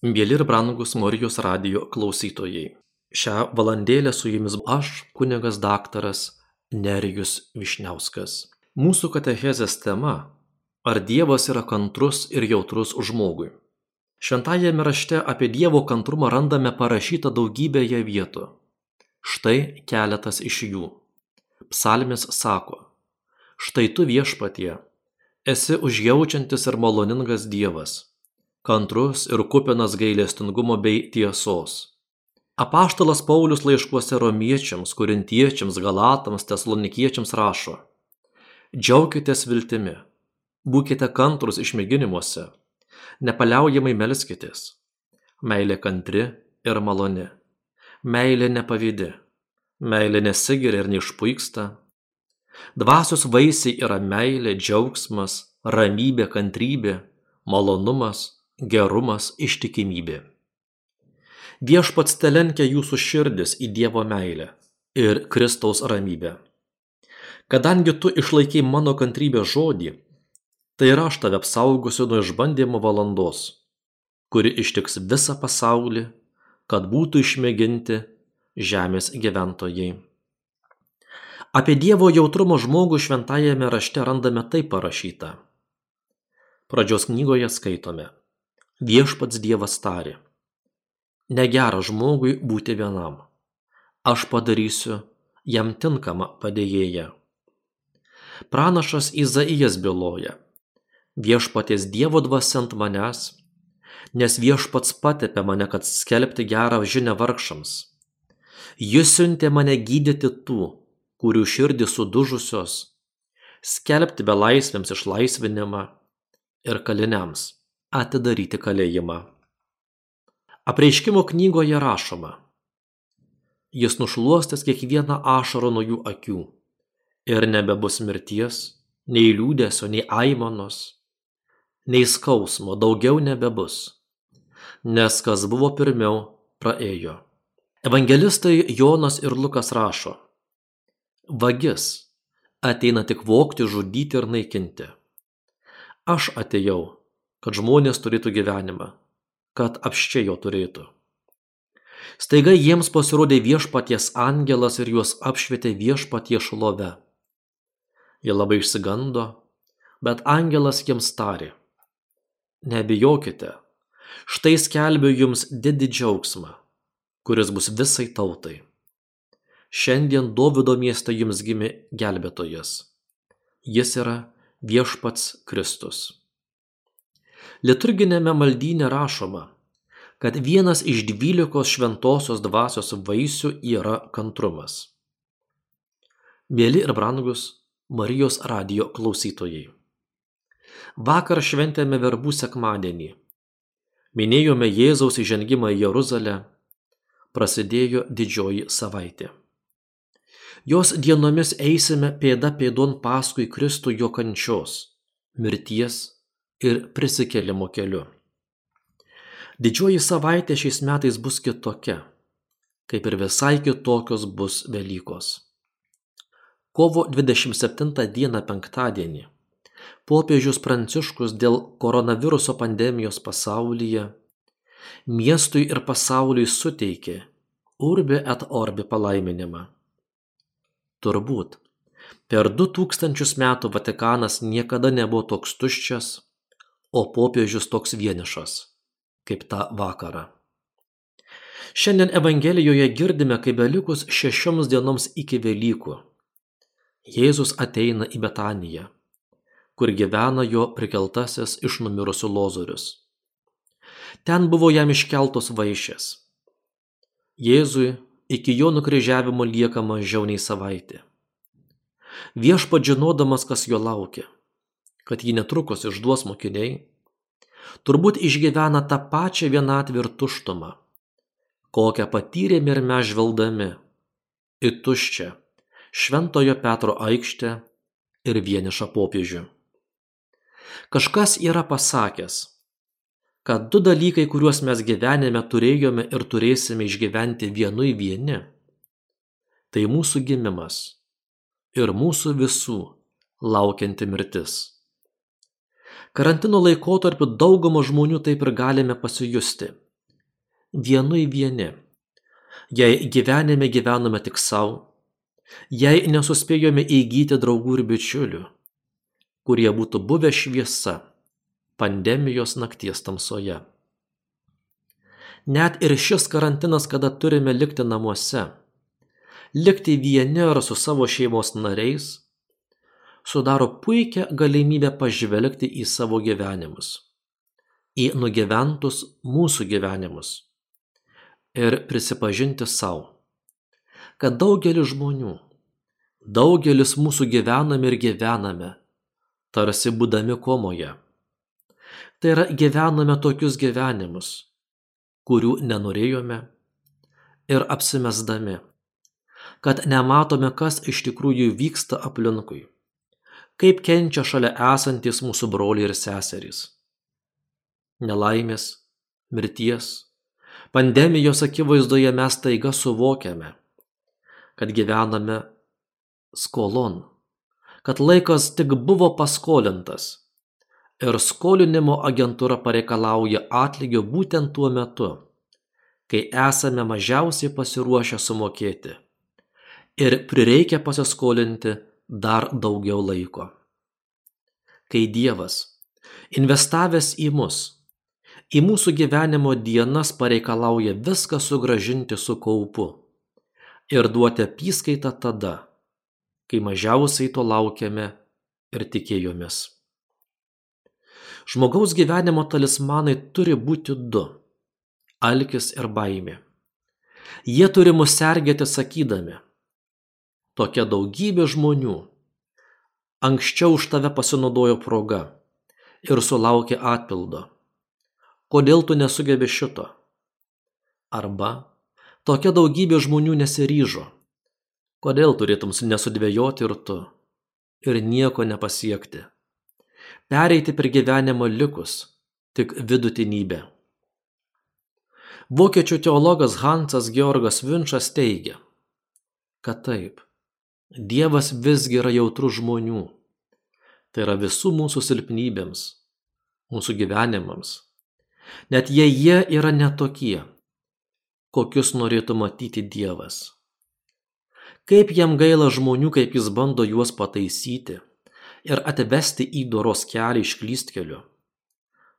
Mėly ir brangus Marijos radio klausytojai. Šią valandėlę su jumis aš, kunigas daktaras Nerijus Višniauskas. Mūsų katechezės tema - Ar Dievas yra kantrus ir jautrus žmogui? Šventajame rašte apie Dievo kantrumą randame parašyta daugybėje vietų. Štai keletas iš jų. Psalmis sako, štai tu viešpatie, esi užjaučiantis ir maloningas Dievas kantrus ir kupinas gailestingumo bei tiesos. Apaštalas Paulius laiškuose romiečiams, kurintiečiams, galatams, tesalonikiečiams rašo. Džiaukitės viltimi, būkite kantrus išmėginimuose, nepaliaujamai melskitės. Meilė kantri ir maloni. Meilė nepavydi. Meilė nesigiria ir neišpuiksta. Dvasios vaisiai yra meilė, džiaugsmas, ramybė, kantrybė, malonumas, gerumas, ištikimybė. Viešpats telenkia jūsų širdis į Dievo meilę ir Kristaus ramybę. Kadangi tu išlaikiai mano kantrybę žodį, tai ir aš tave apsaugosiu nuo išbandymo valandos, kuri ištiks visą pasaulį, kad būtų išmėginti žemės gyventojai. Apie Dievo jautrumo žmogų šventajame rašte randame taip parašyta. Pradžios knygoje skaitome. Viešpats Dievas tarė, negera žmogui būti vienam, aš padarysiu jam tinkamą padėjėją. Pranašas Izaijas byloja, viešpaties Dievo dvasiant manęs, nes viešpats patepė mane, kad skelbti gerą žinę vargšams. Jis siuntė mane gydyti tų, kurių širdį sudužusios, skelbti belaisvėms išlaisvinimą ir kaliniams atidaryti kalėjimą. Apreiškimo knygoje rašoma. Jis nušluostęs kiekvieną ašarą nuo jų akių ir nebebus mirties, nei liūdėsio, nei aimanos, nei skausmo daugiau nebebus, nes kas buvo pirmiau praėjo. Evangelistai Jonas ir Lukas rašo. Vagis ateina tik vokti, žudyti ir naikinti. Aš atėjau kad žmonės turėtų gyvenimą, kad apščiai jo turėtų. Staiga jiems pasirodė viešpaties angelas ir juos apšvietė viešpatie šlove. Jie labai išsigando, bet angelas jiems tarė. Nebijokite, štai skelbiu jums didį džiaugsmą, kuris bus visai tautai. Šiandien Dovido mieste jums gimė gelbėtojas. Jis yra viešpats Kristus liturginiame maldyne rašoma, kad vienas iš dvylikos šventosios dvasios vaisių yra kantrumas. Mėly ir brangus Marijos radio klausytojai. Vakar šventėme verbų sekmadienį. Minėjome Jėzaus įžengimą į Jeruzalę. Prasidėjo didžioji savaitė. Jos dienomis eisime pėda pėdon paskui Kristų jo kančios, mirties ir prisikėlimo keliu. Didžioji savaitė šiais metais bus kitokia, kaip ir visai kitokios bus Velykos. Kovo 27 dieną penktadienį popiežius Pranciškus dėl koronaviruso pandemijos pasaulyje miestui ir pasauliui suteikė urbi et orbi palaiminimą. Turbūt per du tūkstančius metų Vatikanas niekada nebuvo toks tuščias o popiežius toks vienišas, kaip tą vakarą. Šiandien Evangelijoje girdime, kaip belikus šešioms dienoms iki Velykų. Jėzus ateina į Betaniją, kur gyvena jo prikeltasis iš numirusių lozorius. Ten buvo jam iškeltos vaišės. Jėzui iki jo nukryžiavimo lieka mažiau nei savaitė. Viešpa žinodamas, kas jo laukia kad jį netrukus išduos mokiniai, turbūt išgyvena tą pačią vienatvę ir tuštumą, kokią patyrėme ir mes žvelgdami į tuščią Šventojo Petro aikštę ir vienišą popiežių. Kažkas yra pasakęs, kad du dalykai, kuriuos mes gyvenime turėjome ir turėsime išgyventi vienui vieni, tai mūsų gimimas ir mūsų visų laukianti mirtis. Karantino laikotarpiu daugumą žmonių taip ir galime pasijusti, vienui vieni, jei gyvenime gyvename tik savo, jei nesuspėjome įgyti draugų ir bičiulių, kurie būtų buvę šviesa pandemijos nakties tamsoje. Net ir šis karantinas, kada turime likti namuose, likti vieni ar su savo šeimos nariais, sudaro puikią galimybę pažvelgti į savo gyvenimus, į nugyventus mūsų gyvenimus ir prisipažinti savo, kad daugelis žmonių, daugelis mūsų gyvename ir gyvename, tarsi būdami komoje. Tai yra gyvename tokius gyvenimus, kurių nenorėjome ir apsimesdami, kad nematome, kas iš tikrųjų vyksta aplinkui, kaip kenčia šalia esantis mūsų broliai ir seserys. Nelaimės, mirties, pandemijos akivaizdoje mes taiga suvokiame, kad gyvename skolon, kad laikas tik buvo paskolintas ir skolinimo agentūra pareikalauja atlygio būtent tuo metu, kai esame mažiausiai pasiruošę sumokėti ir prireikia pasiskolinti dar daugiau laiko. Kai Dievas, investavęs į mus, į mūsų gyvenimo dienas pareikalauja viską sugražinti su kaupu ir duoti apyskaitą tada, kai mažiausiai to laukiame ir tikėjomės. Žmogaus gyvenimo talismanai turi būti du - alkis ir baimė. Jie turi mus sergėti sakydami, tokia daugybė žmonių anksčiau už tave pasinaudojo proga ir sulaukė atpildo. Kodėl tu nesugebi šito? Arba tokia daugybė žmonių nesiryžo. Kodėl turėtum nesudvėjoti ir tu ir nieko nepasiekti? Pereiti per gyvenimo likus tik vidutinybė. Vokiečių teologas Hansas Georgas Vinčas teigia, kad taip, Dievas visgi yra jautrus žmonių, tai yra visų mūsų silpnybėms, mūsų gyvenimams, net jei jie yra netokie, kokius norėtų matyti Dievas. Kaip jam gaila žmonių, kaip jis bando juos pataisyti ir atvesti į doros kelią iš klystkelių.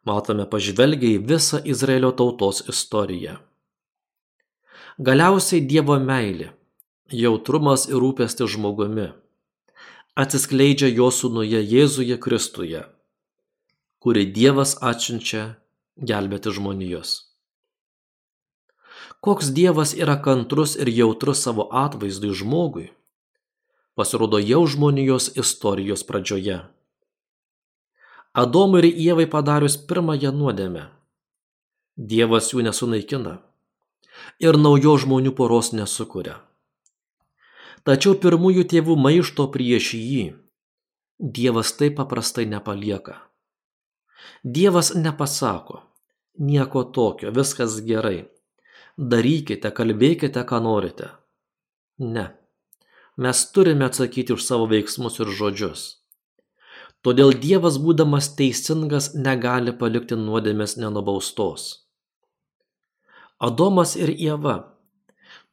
Matome pažvelgia į visą Izraelio tautos istoriją. Galiausiai Dievo meilė, jautrumas ir rūpestis žmogumi atsiskleidžia jo sūnuje Jėzuje Kristuje, kurį Dievas atsiunčia gelbėti žmonijos koks Dievas yra kantrus ir jautrus savo atvaizdui žmogui, pasirodo jau žmonijos istorijos pradžioje. Adomui ir Ievai padarius pirmąją nuodėmę, Dievas jų nesunaikina ir naujo žmonių poros nesukuria. Tačiau pirmųjų tėvų maišto prieš jį Dievas taip paprastai nepalieka. Dievas nepasako, nieko tokio, viskas gerai, darykite, kalbėkite, ką norite. Ne. Mes turime atsakyti už savo veiksmus ir žodžius. Todėl Dievas, būdamas teisingas, negali palikti nuodėmės nenubaustos. Adomas ir Ieva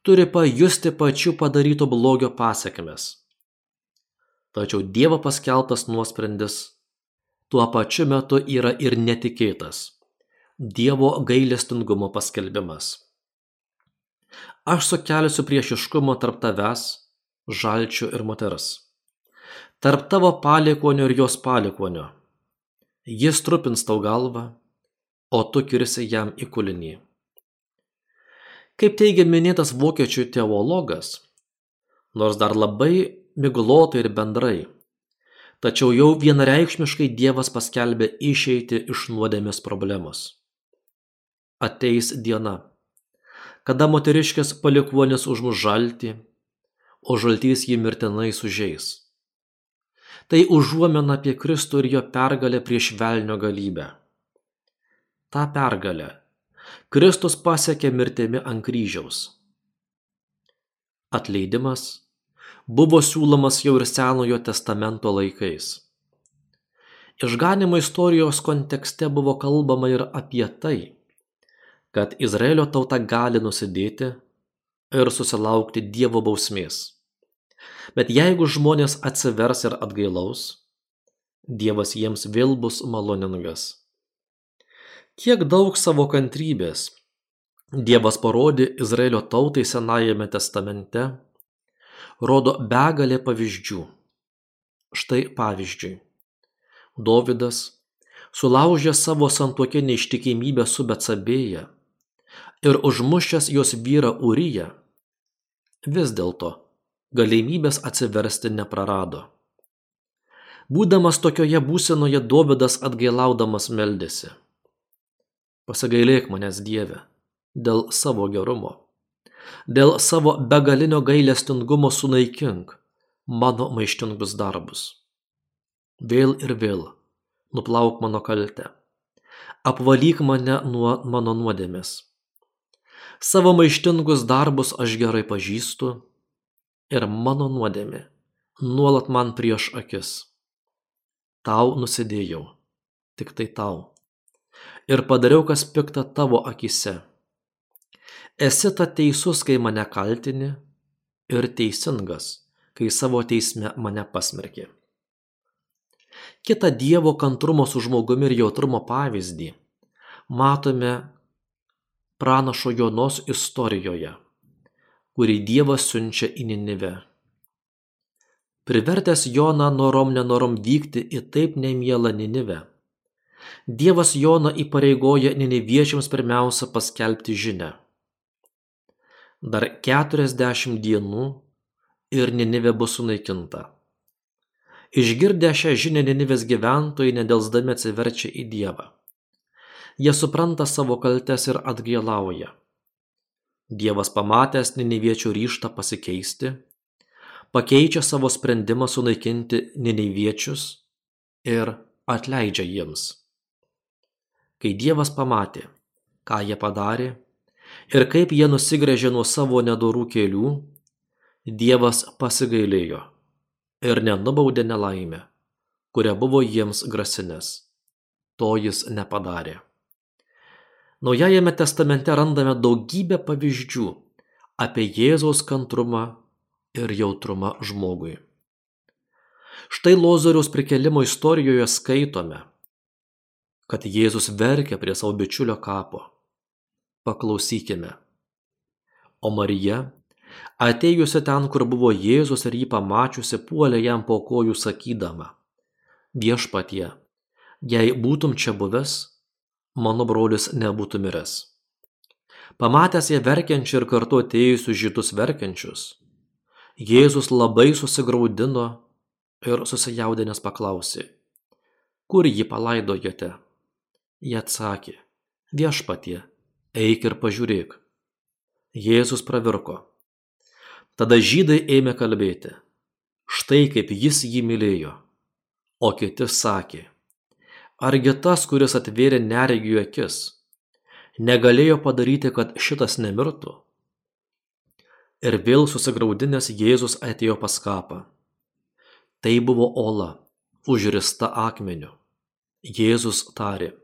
turi pajusti pačių padaryto blogio pasiekmes. Tačiau Dievo paskeltas nuosprendis tuo pačiu metu yra ir netikėtas Dievo gailestingumo paskelbimas. Aš sukelsiu priešiškumo tarp tavęs, žalčių ir moters. Tarp tavo paliekonio ir jos paliekonio. Jis trupins tau galvą, o tu kirsi jam į kulinį. Kaip teigia minėtas vokiečių teologas, nors dar labai miglotai ir bendrai, tačiau jau vienareikšmiškai Dievas paskelbė išeiti iš nuodėmės problemos. Ateis diena kada moteriškės palikuonis užmuš žaltį, o žaltys jį mirtinai sužeis. Tai užuomena apie Kristų ir jo pergalę prieš velnio galybę. Ta pergalę Kristus pasiekė mirtimi ant kryžiaus. Atleidimas buvo siūlomas jau ir Senojo testamento laikais. Išganimo istorijos kontekste buvo kalbama ir apie tai, kad Izraelio tauta gali nusidėti ir susilaukti Dievo bausmės. Bet jeigu žmonės atsivers ir atgailaus, Dievas jiems vėl bus maloningas. Kiek daug savo kantrybės Dievas parodė Izraelio tautai Senajame testamente, rodo begalė pavyzdžių. Štai pavyzdžiui. Dovydas sulaužė savo santuokinę ištikimybę su Betsabėje ir užmušęs jos vyrą Uriją, vis dėlto galimybės atsiversti neprarado. Būdamas tokioje būsenoje Dovydas atgailaudamas meldėsi. Pasigailėk manęs Dieve dėl savo gerumo, dėl savo begalinio gailestingumo sunaikink mano maištingus darbus. Vėl ir vėl nuplauk mano kaltę, apvalyk mane nuo mano nuodėmės. Savo maištingus darbus aš gerai pažįstu ir mano nuodėmė nuolat man prieš akis. Tau nusidėjau, tik tai tau. Ir padariau, kas pikta tavo akise. Esi ta teisus, kai mane kaltini, ir teisingas, kai savo teisme mane pasmerkė. Kita Dievo kantrumo su žmogumi ir jautrumo pavyzdį matome pranašo Jonos istorijoje, kurį Dievas siunčia į Ninive. Privertęs Joną norom nenorom vykti į taip nemielą Ninivę, Dievas Joną įpareigoja Niniviečiams pirmiausia paskelbti žinę. Dar keturiasdešimt dienų ir Ninivė bus sunaikinta. Išgirdę šią žinią Ninivės gyventojai nedelsdami atsiverčia į Dievą. Jie supranta savo kaltes ir atgailauja. Dievas pamatęs Niniviečių ryštą pasikeisti, pakeičia savo sprendimą sunaikinti Niniviečius ir atleidžia jiems. Kai Dievas pamatė, ką jie padarė ir kaip jie nusigrėžė nuo savo nedorų kelių, Dievas pasigailėjo ir nenubaudė nelaimę, kurią buvo jiems grasinęs. To jis nepadarė. Naujajame testamente randame daugybę pavyzdžių apie Jėzaus kantrumą ir jautrumą žmogui. Štai Lozoriaus prikelimo istorijoje skaitome, kad Jėzus verkia prie savo bičiulio kapo. Paklausykime. O Marija, atėjusi ten, kur buvo Jėzus ir jį pamačiusi, puolė jam po kojų sakydama, viešpatie, jei būtum čia buvęs, mano brolis nebūtų miręs. Pamatęs ją verkiančią ir kartu atėjusius žydus verkiančius, Jėzus labai susigaudino ir susijaudinęs paklausė, kur jį palaidojote? Jie atsakė, viešpatie, eik ir pažiūrėk. Jėzus pravirko. Tada žydai ėmė kalbėti, štai kaip jis jį mylėjo. O kiti sakė, argi tas, kuris atvėrė neregių akis, negalėjo padaryti, kad šitas nemirtų? Ir vėl susigaudinęs Jėzus atėjo pas kapą. Tai buvo ola, užrista akmeniu. Jėzus tarė,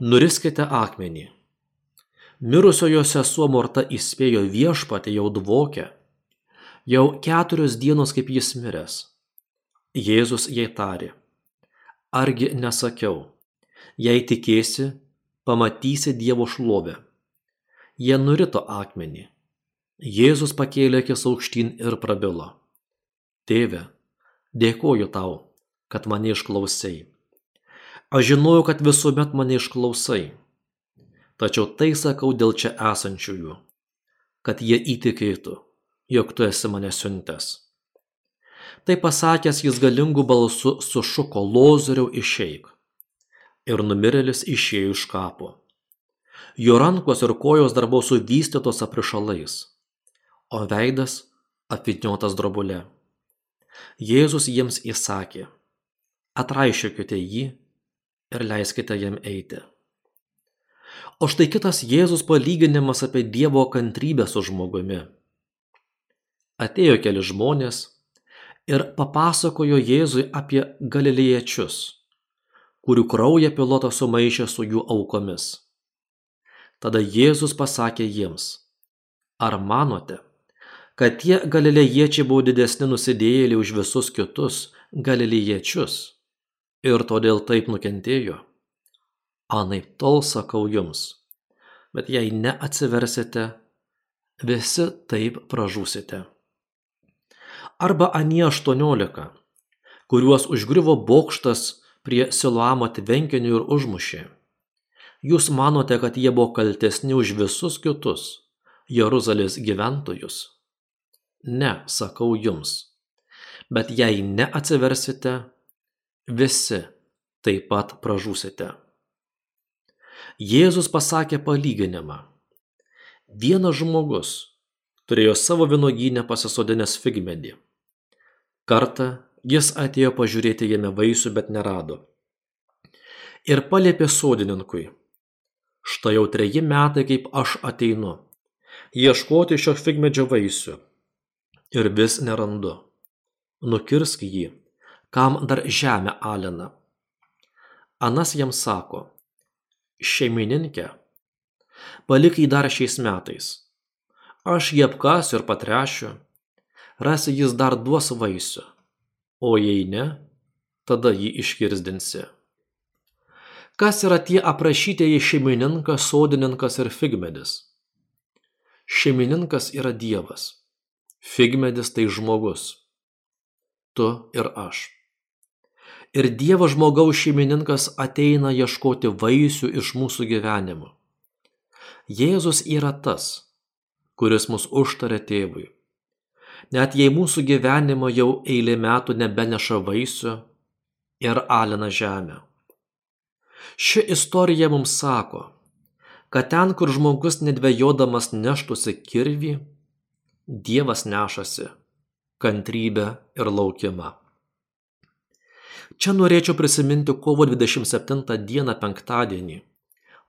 nuriskite akmenį. Mirusiojo sesuo Morta įspėjo viešpatį jau dvokę, jau keturios dienos kaip jis miręs. Jėzus jai tarė, Argi nesakiau, jei tikėsi, pamatysi Dievo šlovę. Jie nurito akmenį. Jėzus pakėlė akis aukštyn ir prabilo. Tėve, dėkoju tau, kad mane išklausai. Aš žinojau, kad visuomet mane išklausai. Tačiau tai sakau dėl čia esančiųjų, kad jie įtikėtų, jog tu esi mane siuntęs. Tai pasakęs jis galingų balsu sušuko lozoriau išeik. Ir numirėlis išėjo iš kapo. Jo rankos ir kojos dar buvo suvystytos aprišalais, o veidas apviniotas drobulė. Jėzus jiems įsakė, atraišiokite jį ir leiskite jam eiti. O štai kitas Jėzus palyginimas apie Dievo kantrybę su žmogumi. Atėjo keli žmonės, ir papasakojo Jėzui apie galilėjiečius, kurių kraują pilotas sumaišė su jų aukomis. Tada Jėzus pasakė jiems, ar manote, kad tie galilėjiečiai buvo didesni nusidėjėliai už visus kitus galilėjiečius ir todėl taip nukentėjo? Anaip tol sakau jums, bet jei neatsiversite, visi taip pražūsite. Arba anie 18, kuriuos užgriuvo bokštas prie Siloamo tvenkinių ir užmušė Jūs manote, kad jie buvo kaltesni už visus kitus Jeruzalės gyventojus? Ne, sakau jums. Bet jei neatsiversite, visi taip pat pražūsite. Jėzus pasakė palyginimą. Vienas žmogus turėjo savo vinogynę pasisodinęs figmedį. Kartą jis atėjo pažiūrėti jame vaisių, bet nerado. Ir paliepė sodininkui štai jau treji metai kaip aš ateinu ieškoti šio figmedžio vaisių ir vis nerandu nukirsk jį kam dar žemę alina anas jam sako šeimininke palik jį dar šiais metais aš jį apkasiu ir patręšiu rasi jis dar duos vaisių o jei ne tada jį iškirsdinsi Kas yra tie aprašytieji šeimininkas, sodininkas ir figmedis? Šeimininkas yra Dievas. Figmedis tai žmogus. Tu ir aš. Ir Dievo žmogaus šeimininkas ateina ieškoti vaisių iš mūsų gyvenimo. Jėzus yra tas, kuris mus užtarė tėvui. Net jei mūsų gyvenimo jau eilė metų nebeneša vaisių ir alina žemę ši istorija mums sako kad ten kur žmogus nedvejodamas neštųsi kirvį dievas nešasi kantrybę ir laukimą čia norėčiau prisiminti kovo 27 dieną penktadienį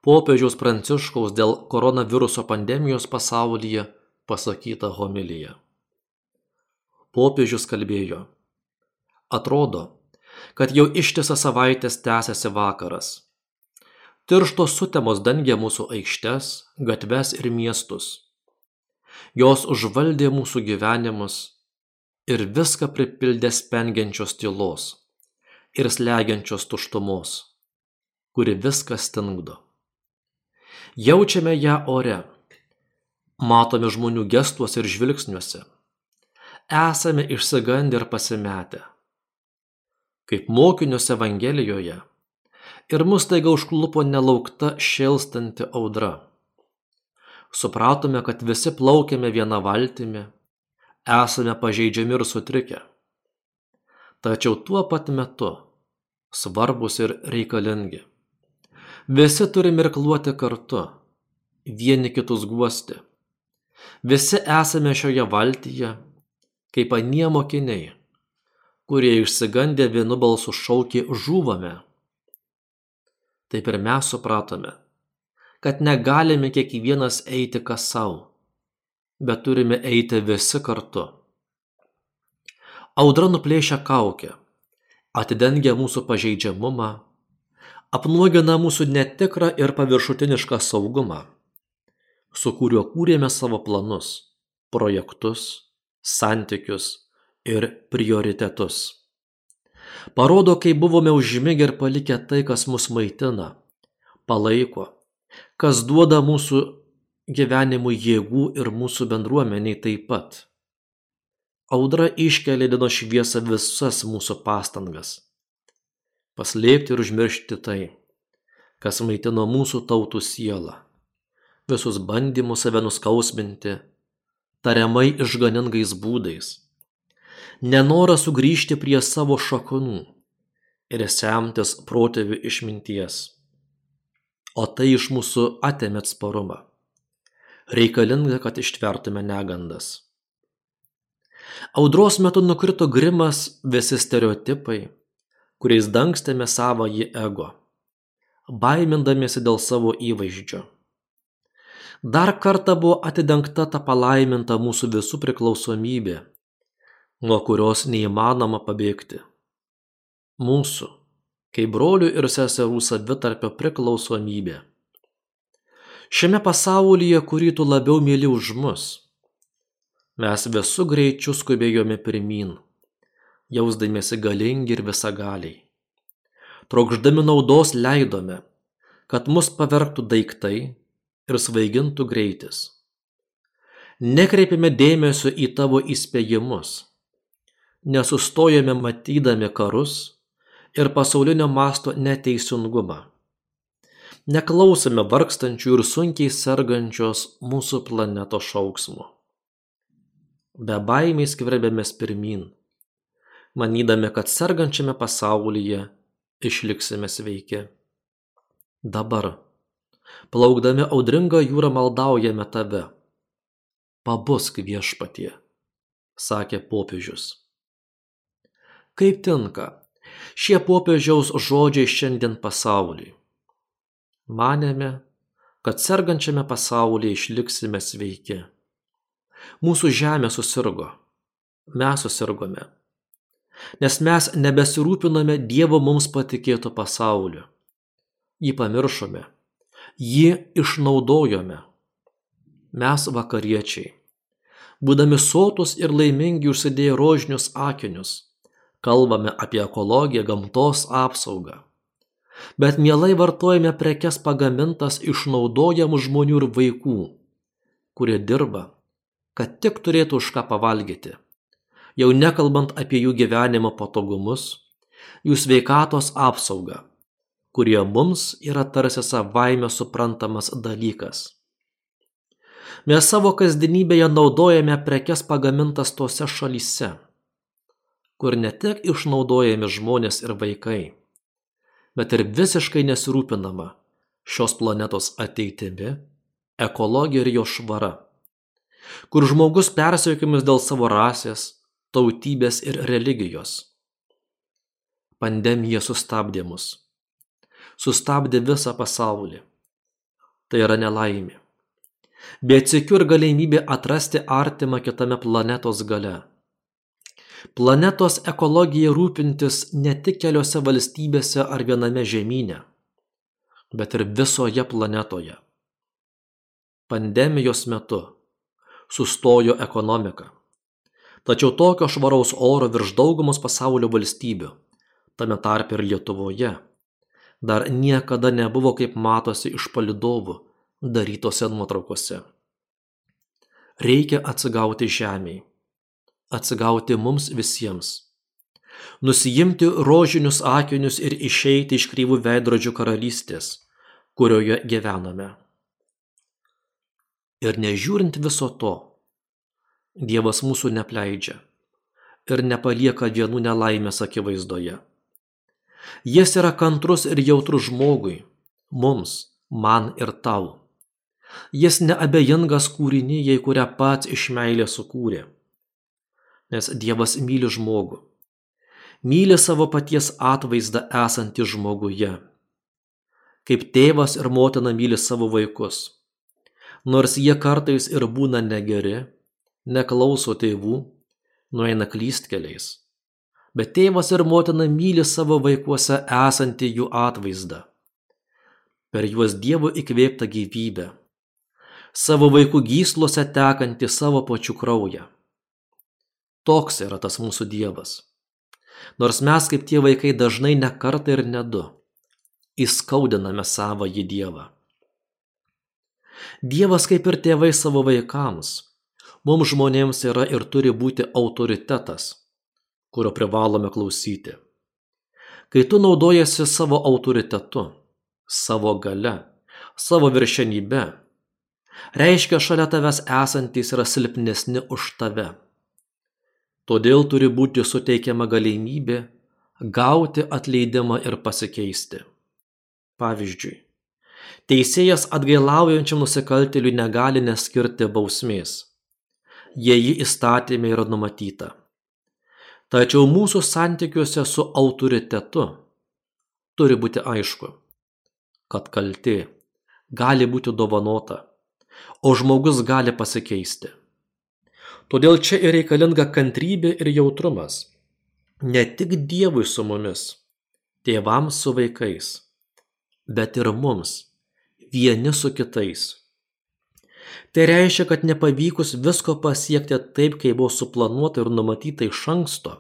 popiežiaus pranciškaus dėl koronaviruso pandemijos pasaulyje pasakytą homiliją popiežius kalbėjo atrodo kad jau ištisas savaitės tęsiasi vakaras. Tirštos sutemos dengia mūsų aikštes, gatves ir miestus. Jos užvaldė mūsų gyvenimus ir viską pripildė spengiančios tylos ir slegiančios tuštumos, kuri viską stingdo. Jaučiame ją ore, matome žmonių gestuose ir žvilgsniuose. Esame išsigandę ir pasimetę kaip mokinius Evangelijoje, ir mus taiga užklupo nelaukta šėlstanti audra. Supratome, kad visi plaukiame vieną valtimi, esame pažeidžiami ir sutrikę. Tačiau tuo pat metu svarbus ir reikalingi. Visi turime irkluoti kartu, vieni kitus guosti. Visi esame šioje valtyje, kaip anie mokiniai kurie išsigandę vienu balsu šaukė žūvame. Taip ir mes supratome, kad negalime kiekvienas eiti kas savo, bet turime eiti visi kartu. Audra nuplėšia kaukę, atidengia mūsų pažeidžiamumą, apnuogina mūsų netikrą ir paviršutinišką saugumą, su kuriuo kūrėme savo planus, projektus, santykius, ir prioritetus. Parodo, kai buvome užmigę ir palikę tai, kas mus maitina, palaiko, kas duoda mūsų gyvenimui jėgų ir mūsų bendruomeniai taip pat. Audra iškelia dienos šviesą visas mūsų pastangas. Paslėpti ir užmiršti tai, kas maitino mūsų tautų sielą. Visus bandymus save nuskausminti, tariamai išganingais būdais nenoras sugrįžti prie savo šaknų ir semtis protėvių išminties. O tai iš mūsų atėmė atsparumą. Reikalinga, kad ištvertume negandas. Audros metu nukrito grimas visi stereotipai, kuriais dangstėme savąjį ego, baimindamiesi dėl savo įvaizdžio. Dar kartą buvo atidengta ta palaiminta mūsų visų priklausomybė nuo kurios neįmanoma pabėgti. Mūsų, kaip brolių ir seserų savitarpio priklausomybė. Šiame pasaulyje, kurį tu labiau myli už mus, mes visų greičių skubėjome pirmin, jausdamėsi galingi ir visagaliai. Trokšdami naudos leidome, kad mus pavergtų daiktai ir svaigintų greitis. Nekreipėme dėmesio į tavo įspėjimus, nesustojame matydami karus ir pasaulinio masto neteisingumą. Neklausome vargstančių ir sunkiai sergančios mūsų planetos šauksmų. Be baimės skverbėmės pirmin, manydami, kad sergančiame pasaulyje išliksime sveiki. Dabar, plaukdami audringą jūrą maldaujame tave. Pabusk viešpatie, sakė popiežius. Kaip tinka šie popiežiaus žodžiai šiandien pasauliui. Manėme, kad sergančiame pasaulyje išliksime sveiki. Mūsų žemė susirgo, mes susirgome nes mes nebesirūpiname Dievo mums patikėto pasauliu. Jį pamiršome, jį išnaudojome. Mes vakariečiai, būdami sotus ir laimingi užsidėję rožinius akinius, kalbame apie ekologiją, gamtos apsaugą. Bet mielai vartojame prekes pagamintas išnaudojamų žmonių ir vaikų, kurie dirba, kad tik turėtų už ką pavalgyti jau nekalbant apie jų gyvenimo patogumus, jų sveikatos apsaugą, kurie mums yra tarsi savaime suprantamas dalykas. Mes savo kasdienybėje naudojame prekes pagamintas tose šalyse, kur ne tik išnaudojami žmonės ir vaikai, bet ir visiškai nesirūpinama šios planetos ateitimi, ekologija ir jo švara, kur žmogus persiekiamas dėl savo rasės, tautybės ir religijos. Pandemija sustabdė mus. Sustabdė visą pasaulį. Tai yra nelaimė. Bet sėkiu ir galimybė atrasti artimą kitame planetos gale. Planetos ekologija rūpintis ne tik keliose valstybėse ar viename žemynė, bet ir visoje planetoje. Pandemijos metu sustojo ekonomika Tačiau tokio švaraus oro virš daugumos pasaulio valstybių, tame tarpe ir Lietuvoje, dar niekada nebuvo kaip matosi iš palidovų darytose nuotraukose. Reikia atsigauti žemiai, atsigauti mums visiems, nusijimti rožinius akinius ir išeiti iš kryvų veidrodžių karalystės, kurioje gyvename. Ir nežiūrint viso to, Dievas mūsų nepleidžia ir nepalieka vienų nelaimės akivaizdoje. Jis yra kantrus ir jautrus žmogui, mums, man ir tau. Jis neabejingas kūrinyjei, kurią pats iš meilė sukūrė. Nes Dievas myli žmogų. Myli savo paties atvaizdą esantį žmoguje. Kaip tėvas ir motina myli savo vaikus. Nors jie kartais ir būna negeri, neklauso tėvų, nueina klystkeliais. Bet tėvas ir motina myli savo vaikuose esantį jų atvaizdą. Per juos Dievo įkvėptą gyvybę. Savo vaikų gyslose tekantį savo pačių kraują. Toks yra tas mūsų Dievas. Nors mes kaip tie vaikai dažnai ne kartą ir ne du įskaudiname savo į Dievą. Dievas kaip ir tėvai savo vaikams mums žmonėms yra ir turi būti autoritetas, kurio privalome klausyti. Kai tu naudojasi savo autoritetu, savo gale, savo viršenybę, reiškia šalia tavęs esantys yra silpnesni už tave. Todėl turi būti suteikiama galimybė gauti atleidimą ir pasikeisti. Pavyzdžiui, teisėjas atgailaujančiam nusikaltėliui negali neskirti bausmės jei ji įstatymė yra numatyta. Tačiau mūsų santykiuose su autoritetu turi būti aišku, kad kaltė gali būti dovanota, o žmogus gali pasikeisti. Todėl čia ir reikalinga kantrybė ir jautrumas. Ne tik Dievui su mumis, tėvams su vaikais, bet ir mums, vieni su kitais Tai reiškia, kad nepavykus visko pasiekti taip, kaip buvo suplanuota ir numatyta iš anksto,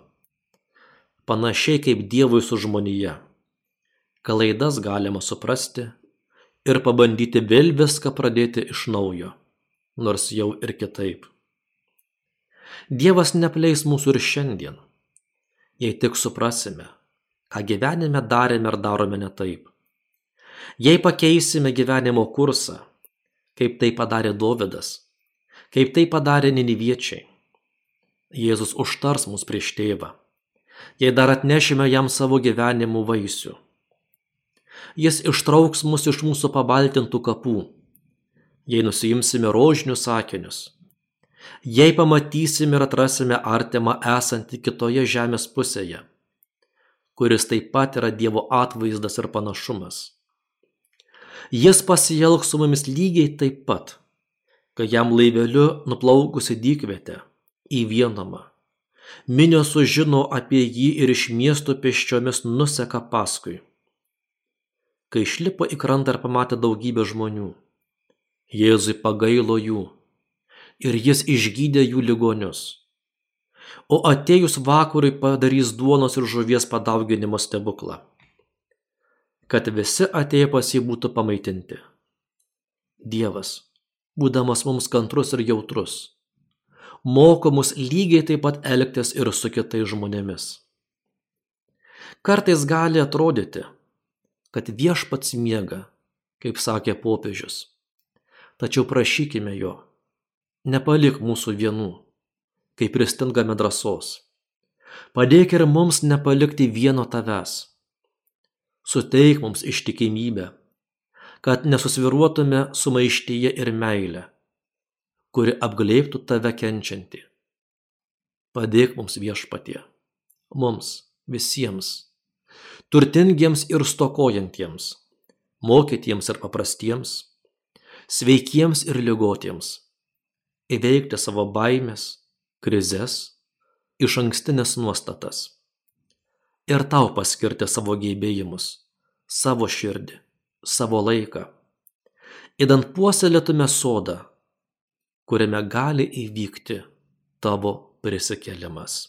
panašiai kaip Dievui su žmonija. Klaidas galima suprasti ir pabandyti vėl viską pradėti iš naujo, nors jau ir kitaip. Dievas nepleis mūsų ir šiandien, jei tik suprasime, ką gyvenime darėme ar darome ne taip. Jei pakeisime gyvenimo kursą, kaip tai padarė Dovydas, kaip tai padarė Niniviečiai, Jėzus užtars mus prieš tėvą, jei dar atnešime jam savo gyvenimų vaisių. Jis ištrauks mus iš mūsų pabaltintų kapų, jei nusijimsime rožinius sakinius, jei pamatysime ir atrasime artimą esantį kitoje žemės pusėje, kuris taip pat yra Dievo atvaizdas ir panašumas. Jis pasielgs su mumis lygiai taip pat, kai jam laiveliu nuplaukusi dykvietę į vienamą. Minios sužino apie jį ir iš miesto pėsčiomis nuseka paskui. Kai išlipo į krantą ir pamatė daugybę žmonių, Jėzui pagailo jų ir jis išgydė jų ligonius. O atėjus vakarui padarys duonos ir žuvies padauginimo stebuklą, kad visi atėję pas jį būtų pamaitinti. Dievas, būdamas mums kantrus ir jautrus, moko mus lygiai taip pat elgtis ir su kitais žmonėmis. Kartais gali atrodyti, kad viešpats miega, kaip sakė popiežius. Tačiau prašykime jo, nepalik mūsų vienų, kai pristingame drąsos. Padėk ir mums nepalikti vieno tavęs. Suteik mums ištikimybę, kad nesusviruotume sumaištyje ir meilę, kuri apglėbtų tave kenčiantį. Padėk mums viešpatie, mums visiems, turtingiems ir stokojantiems, mokytiems ir paprastiems, sveikiems ir ligotiems įveikti savo baimės, krizes, iš ankstinės nuostatas. Ir tau paskirti savo gebėjimus, savo širdį, savo laiką. Įdant puoselėtume sodą, kuriame gali įvykti tavo prisikelimas.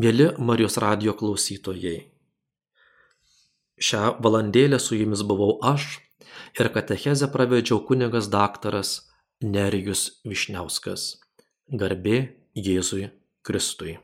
Mėly Marijos radio klausytojai, šią valandėlę su jumis buvau aš ir katechezę pravedžiau kunigas daktaras Nerijus Vyšniauskas. Garbė Jėzui Kristui.